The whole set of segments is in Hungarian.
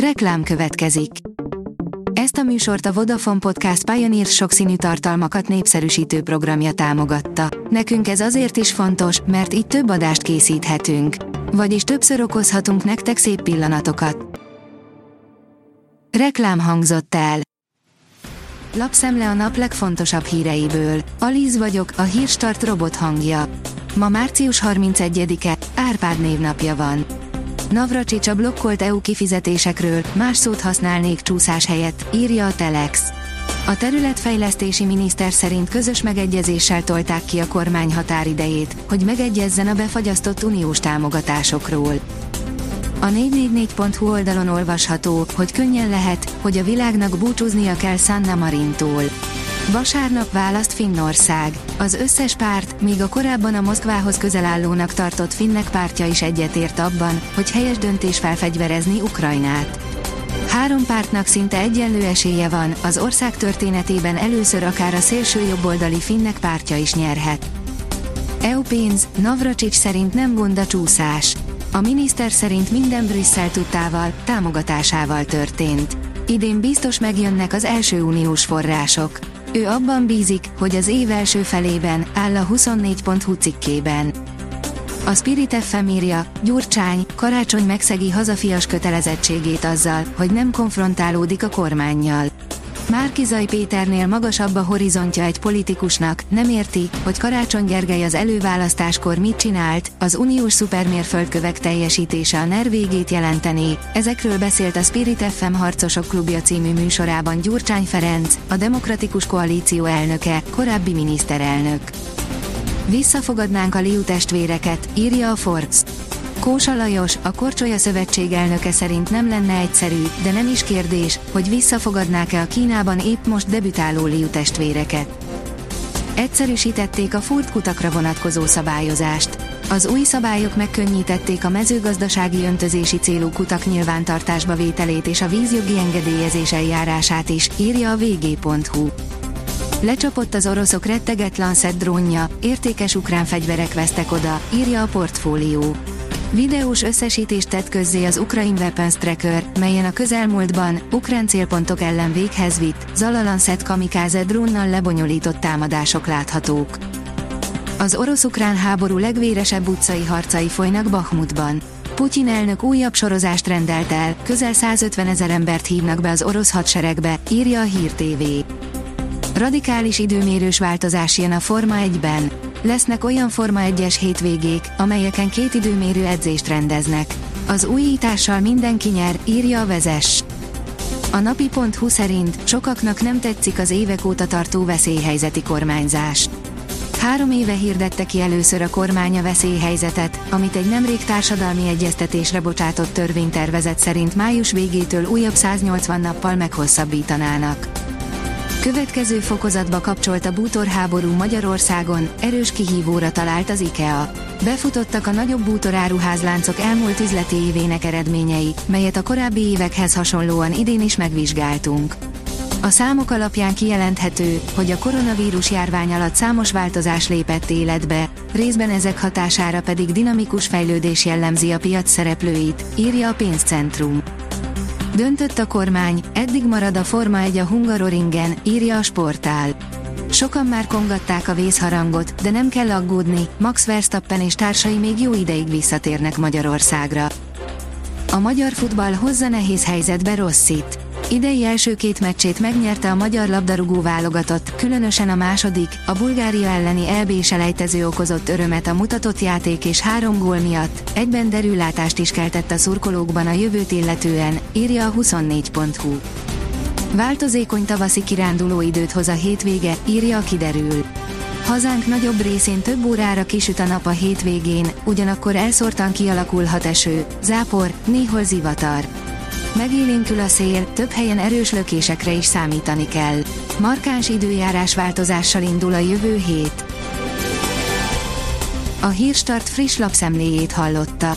Reklám következik. Ezt a műsort a Vodafone Podcast Pioneer sokszínű tartalmakat népszerűsítő programja támogatta. Nekünk ez azért is fontos, mert így több adást készíthetünk. Vagyis többször okozhatunk nektek szép pillanatokat. Reklám hangzott el. Lapszemle a nap legfontosabb híreiből. Alíz vagyok, a hírstart robot hangja. Ma március 31-e, Árpád névnapja van. Navracsics a blokkolt EU kifizetésekről, más szót használnék csúszás helyett, írja a Telex. A területfejlesztési miniszter szerint közös megegyezéssel tolták ki a kormány határidejét, hogy megegyezzen a befagyasztott uniós támogatásokról. A 444.hu oldalon olvasható, hogy könnyen lehet, hogy a világnak búcsúznia kell Sanna Marintól. Vasárnap választ Finnország. Az összes párt, még a korábban a Moszkvához közel állónak tartott finnek pártja is egyetért abban, hogy helyes döntés felfegyverezni Ukrajnát. Három pártnak szinte egyenlő esélye van, az ország történetében először akár a szélső jobboldali finnek pártja is nyerhet. EU pénz, Navracsics szerint nem gond a csúszás. A miniszter szerint minden Brüsszel tudtával, támogatásával történt. Idén biztos megjönnek az első uniós források. Ő abban bízik, hogy az év első felében, áll a 24.hu cikkében. A Spirit FM írja, Gyurcsány, karácsony megszegi hazafias kötelezettségét azzal, hogy nem konfrontálódik a kormányjal. Márkizai Péternél magasabb a horizontja egy politikusnak, nem érti, hogy Karácsony Gergely az előválasztáskor mit csinált, az uniós szupermérföldkövek teljesítése a NER végét jelenteni. Ezekről beszélt a Spirit FM Harcosok Klubja című műsorában Gyurcsány Ferenc, a Demokratikus Koalíció elnöke, korábbi miniszterelnök. Visszafogadnánk a Liu testvéreket, írja a Forbes. Kósa Lajos, a Korcsolya Szövetség elnöke szerint nem lenne egyszerű, de nem is kérdés, hogy visszafogadnák-e a Kínában épp most debütáló Liu testvéreket. Egyszerűsítették a furt kutakra vonatkozó szabályozást. Az új szabályok megkönnyítették a mezőgazdasági öntözési célú kutak nyilvántartásba vételét és a vízjogi engedélyezés eljárását is, írja a vg.hu. Lecsapott az oroszok retteget Lancet drónja, értékes ukrán fegyverek vesztek oda, írja a portfólió. Videós összesítést tett közzé az Ukraine Weapons Tracker, melyen a közelmúltban, ukrán célpontok ellen véghez vitt, Zalalancet kamikáze drónnal lebonyolított támadások láthatók. Az orosz-ukrán háború legvéresebb utcai harcai folynak Bakhmutban. Putyin elnök újabb sorozást rendelt el, közel 150 ezer embert hívnak be az orosz hadseregbe, írja a Hír TV. Radikális időmérős változás jön a Forma 1-ben. Lesznek olyan Forma 1-es hétvégék, amelyeken két időmérő edzést rendeznek. Az újítással mindenki nyer, írja a vezes. A napi.hu szerint sokaknak nem tetszik az évek óta tartó veszélyhelyzeti kormányzás. Három éve hirdette ki először a kormány a veszélyhelyzetet, amit egy nemrég társadalmi egyeztetésre bocsátott törvénytervezet szerint május végétől újabb 180 nappal meghosszabbítanának. Következő fokozatba kapcsolt a bútorháború Magyarországon, erős kihívóra talált az IKEA. Befutottak a nagyobb bútoráruházláncok elmúlt üzleti évének eredményei, melyet a korábbi évekhez hasonlóan idén is megvizsgáltunk. A számok alapján kijelenthető, hogy a koronavírus járvány alatt számos változás lépett életbe, részben ezek hatására pedig dinamikus fejlődés jellemzi a piac szereplőit, írja a pénzcentrum. Döntött a kormány, eddig marad a Forma 1 a Hungaroringen, írja a sportál. Sokan már kongatták a vészharangot, de nem kell aggódni, Max Verstappen és társai még jó ideig visszatérnek Magyarországra. A magyar futball hozza nehéz helyzetbe Rosszit. Idei első két meccsét megnyerte a magyar labdarúgó válogatott, különösen a második, a Bulgária elleni EB selejtező okozott örömet a mutatott játék és három gól miatt, egyben derülátást is keltett a szurkolókban a jövőt illetően, írja a 24.hu. Változékony tavaszi kiránduló időt hoz a hétvége, írja a kiderül. Hazánk nagyobb részén több órára kisüt a nap a hétvégén, ugyanakkor elszórtan kialakulhat eső, zápor, néhol zivatar. Megélénkül a szél, több helyen erős lökésekre is számítani kell. Markáns időjárás változással indul a jövő hét. A Hírstart friss lapszemléjét hallotta.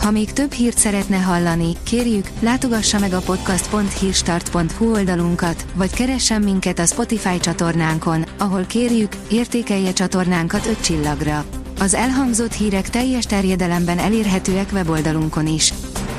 Ha még több hírt szeretne hallani, kérjük, látogassa meg a podcast.hírstart.hu oldalunkat, vagy keressen minket a Spotify csatornánkon, ahol kérjük, értékelje csatornánkat 5 csillagra. Az elhangzott hírek teljes terjedelemben elérhetőek weboldalunkon is.